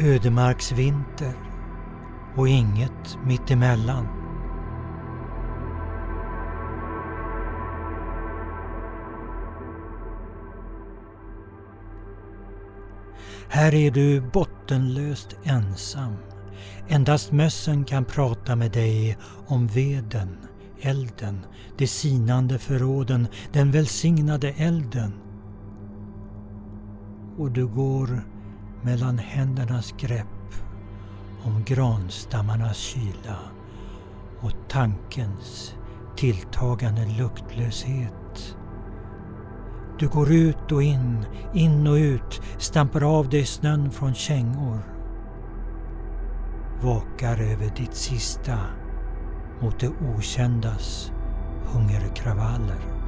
ödemarksvinter och inget mittemellan. Här är du bottenlöst ensam. Endast mössen kan prata med dig om veden, elden, de sinande förråden, den välsignade elden. Och du går mellan händernas grepp om granstammarnas kyla och tankens tilltagande luktlöshet. Du går ut och in, in och ut, stampar av dig snön från kängor. Vakar över ditt sista mot det okändas hungerkravaller.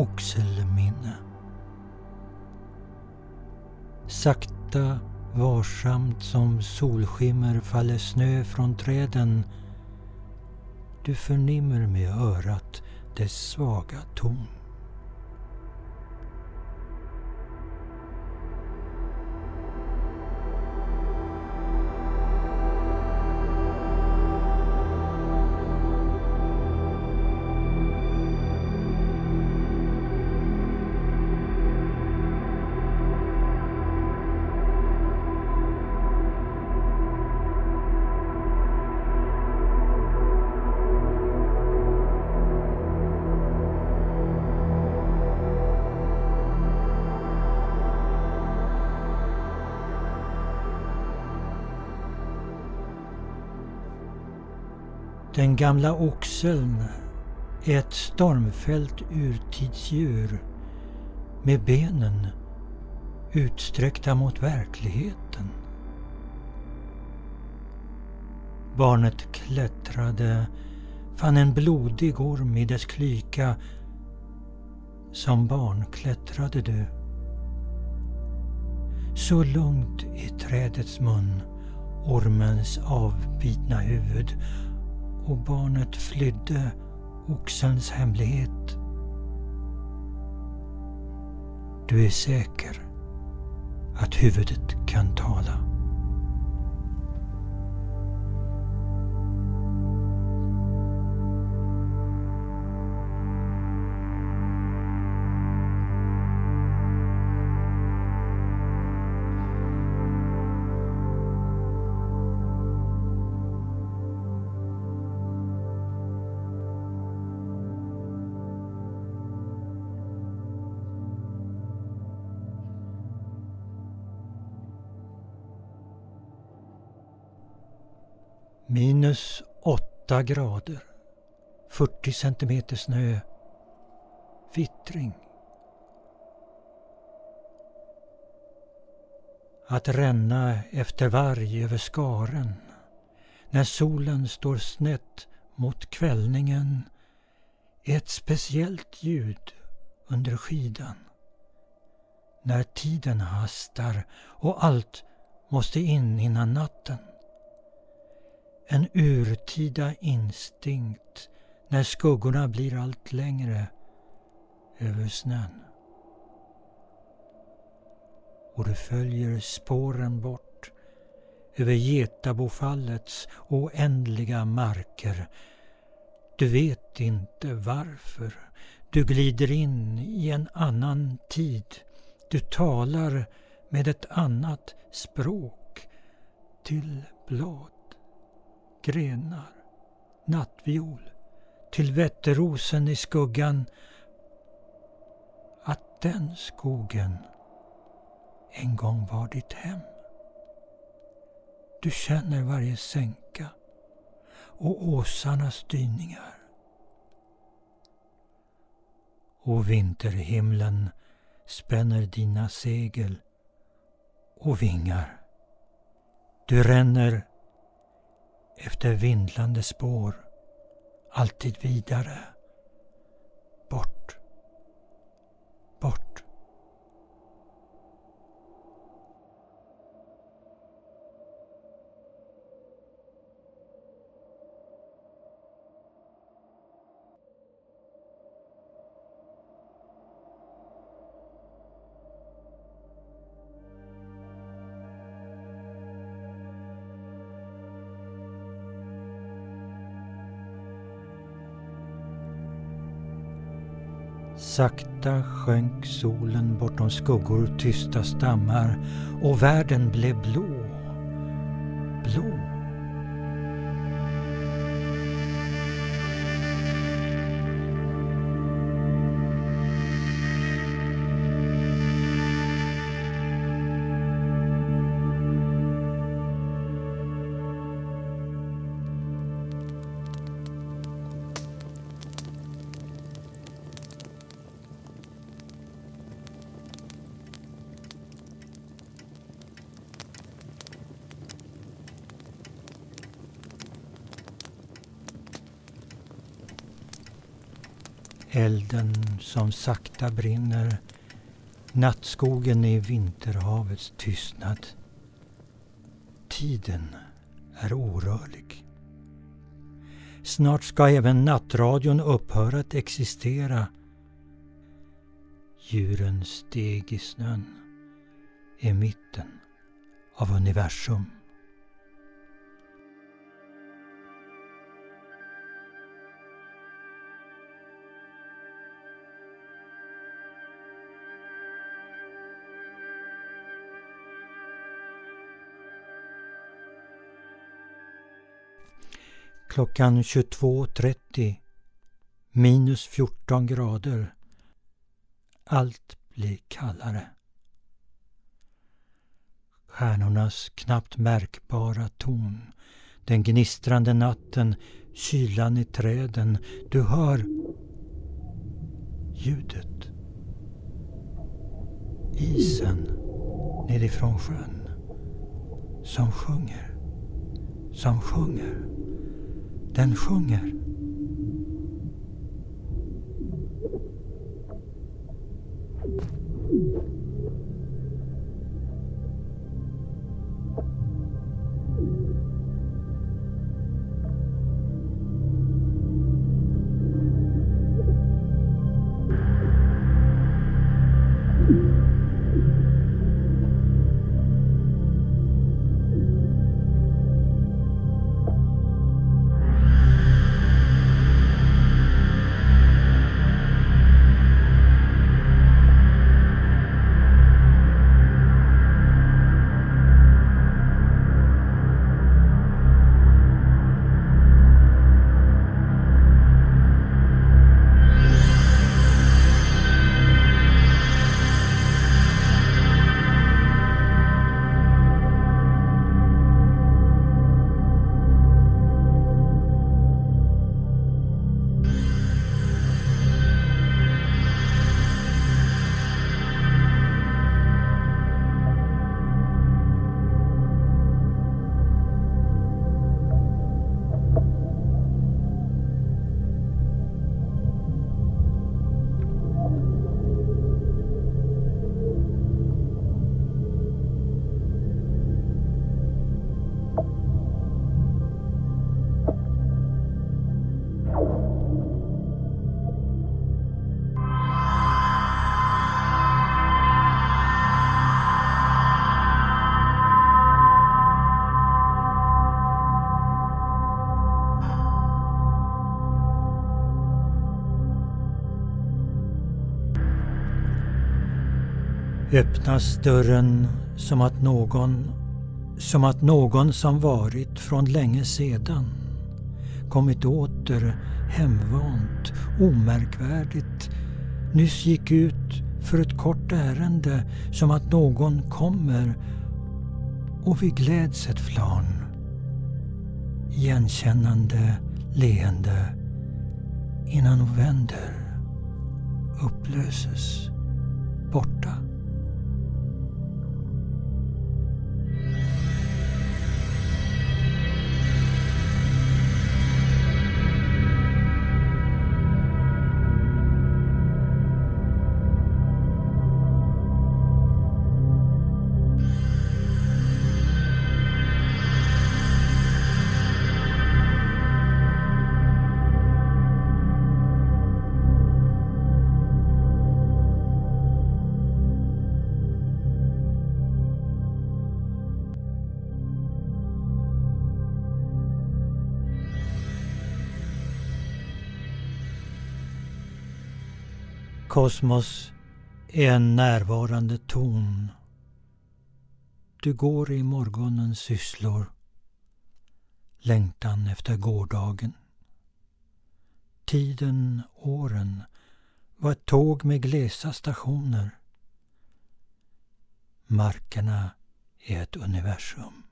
Oxelminne. Sakta, varsamt som solskimmer faller snö från träden. Du förnimmer med örat dess svaga ton. Den gamla oxeln är ett stormfällt urtidsdjur med benen utsträckta mot verkligheten. Barnet klättrade, fann en blodig orm i dess klyka. Som barn klättrade du. Så långt i trädets mun ormens avbitna huvud och barnet flydde oxens hemlighet. Du är säker att huvudet kan tala. Minus åtta grader. 40 centimeter snö. Vittring. Att ränna efter varg över skaren när solen står snett mot kvällningen är ett speciellt ljud under skidan. När tiden hastar och allt måste in innan natten. En urtida instinkt när skuggorna blir allt längre över snön. Och du följer spåren bort över Getabofallets oändliga marker. Du vet inte varför. Du glider in i en annan tid. Du talar med ett annat språk till blad grenar, nattviol, till vätterosen i skuggan. Att den skogen en gång var ditt hem. Du känner varje sänka och åsarnas dyningar. Och vinterhimlen spänner dina segel och vingar. Du ränner efter vindlande spår alltid vidare. Bort. Sakta sjönk solen bortom skuggor tysta stammar och världen blev blå. Blå. Elden som sakta brinner. Nattskogen i vinterhavets tystnad. Tiden är orörlig. Snart ska även nattradion upphöra att existera. Djuren steg i snön i mitten av universum. Klockan 22.30 minus 14 grader. Allt blir kallare. Stjärnornas knappt märkbara ton, den gnistrande natten, kylan i träden. Du hör ljudet. Isen nerifrån sjön som sjunger, som sjunger. Den sjunger. Öppnas dörren som att någon som att någon som varit från länge sedan kommit åter hemvant, omärkvärdigt, nyss gick ut för ett kort ärende som att någon kommer och vi gläds ett flarn. Igenkännande leende innan november upplöses borta. Kosmos är en närvarande ton. Du går i morgonens sysslor. Längtan efter gårdagen. Tiden, åren var ett tåg med glesa stationer. Markerna är ett universum.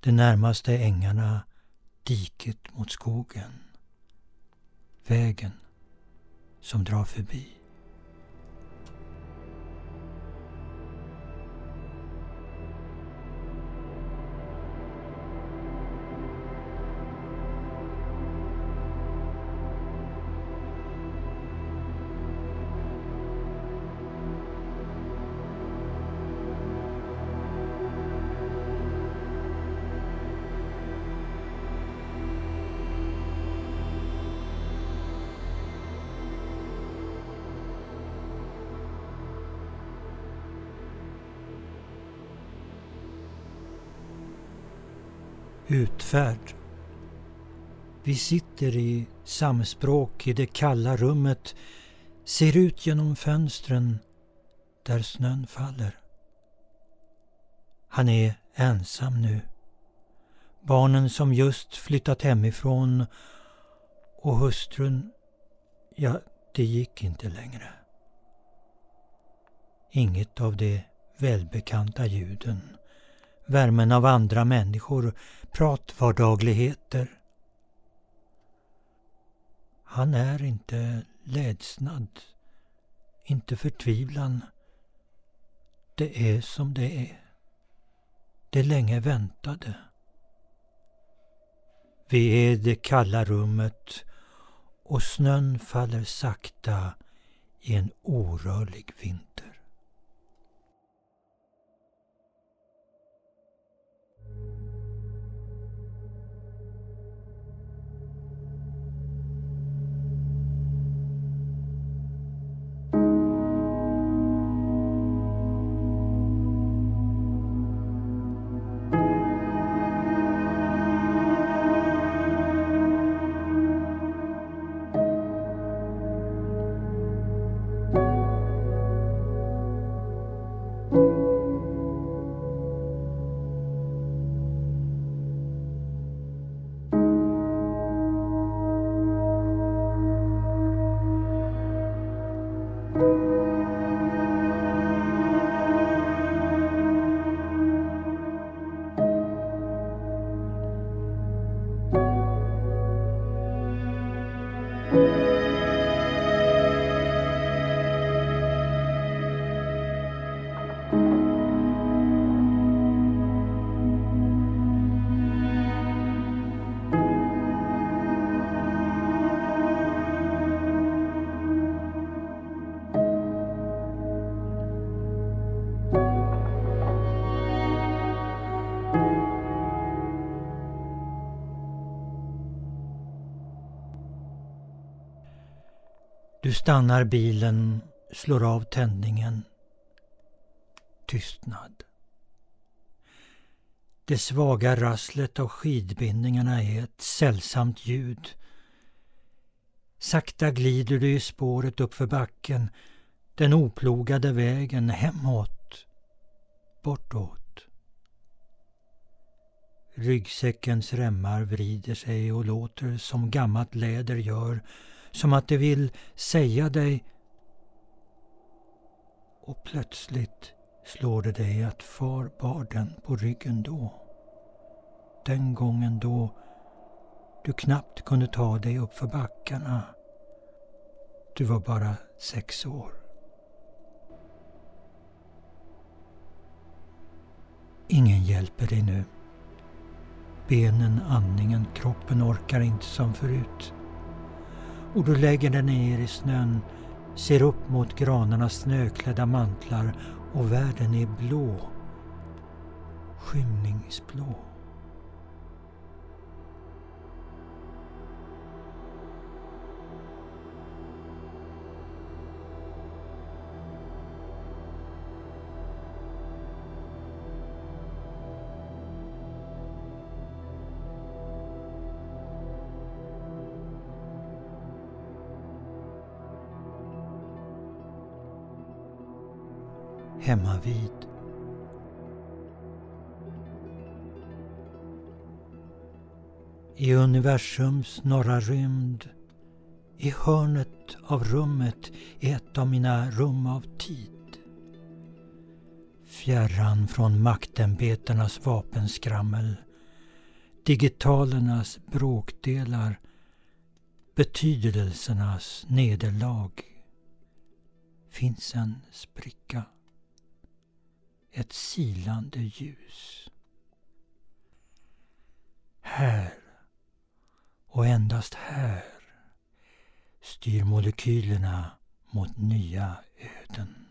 De närmaste ängarna diket mot skogen. Vägen som drar förbi. Utfärd. Vi sitter i samspråk i det kalla rummet, ser ut genom fönstren där snön faller. Han är ensam nu. Barnen som just flyttat hemifrån och hustrun, ja, det gick inte längre. Inget av de välbekanta ljuden värmen av andra människor, pratvardagligheter. Han är inte ledsnad, inte förtvivlan. Det är som det är. Det länge väntade. Vi är i det kalla rummet och snön faller sakta i en orörlig vinter. Stannar bilen, slår av tändningen. Tystnad. Det svaga rasslet av skidbindningarna är ett sällsamt ljud. Sakta glider du i spåret uppför backen, den oplogade vägen hemåt, bortåt. Ryggsäckens remmar vrider sig och låter som gammalt läder gör som att det vill säga dig och plötsligt slår det dig att far bar den på ryggen då. Den gången då du knappt kunde ta dig upp för backarna. Du var bara sex år. Ingen hjälper dig nu. Benen, andningen, kroppen orkar inte som förut. Och du lägger dig ner i snön, ser upp mot granarnas snöklädda mantlar och världen är blå. Skymningsblå. I universums norra rymd, i hörnet av rummet, i ett av mina rum av tid. Fjärran från maktämbetenas vapenskrammel, digitalernas bråkdelar, betydelsernas nederlag finns en spricka ett silande ljus. Här och endast här styr molekylerna mot nya öden.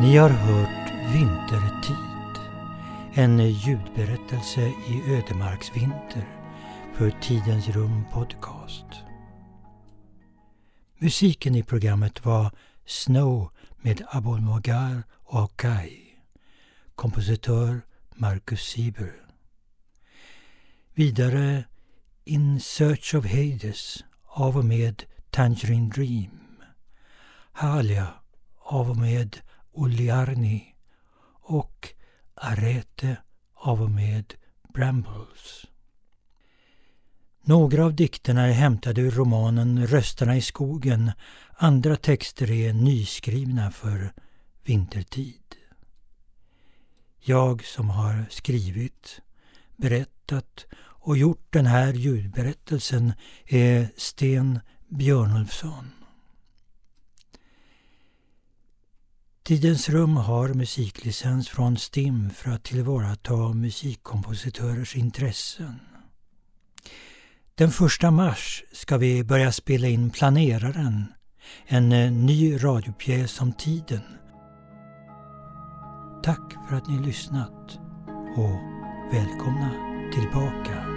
Ni har hört Vintertid, en ljudberättelse i ödemarksvinter för Tidens Rum Podcast. Musiken i programmet var Snow med Abol Mogar och Akai. Kompositör Marcus Sieber. Vidare In Search of Hades av och med Tangerine Dream. Halia av och med Uliarni och Arete av och med Brambles. Några av dikterna är hämtade ur romanen Rösterna i skogen. Andra texter är nyskrivna för vintertid. Jag som har skrivit, berättat och gjort den här ljudberättelsen är Sten Björnulfsson. Tidens rum har musiklicens från STIM för att tillvarata musikkompositörers intressen. Den 1 mars ska vi börja spela in Planeraren, en eh, ny radiopjäs om tiden. Tack för att ni lyssnat och välkomna tillbaka.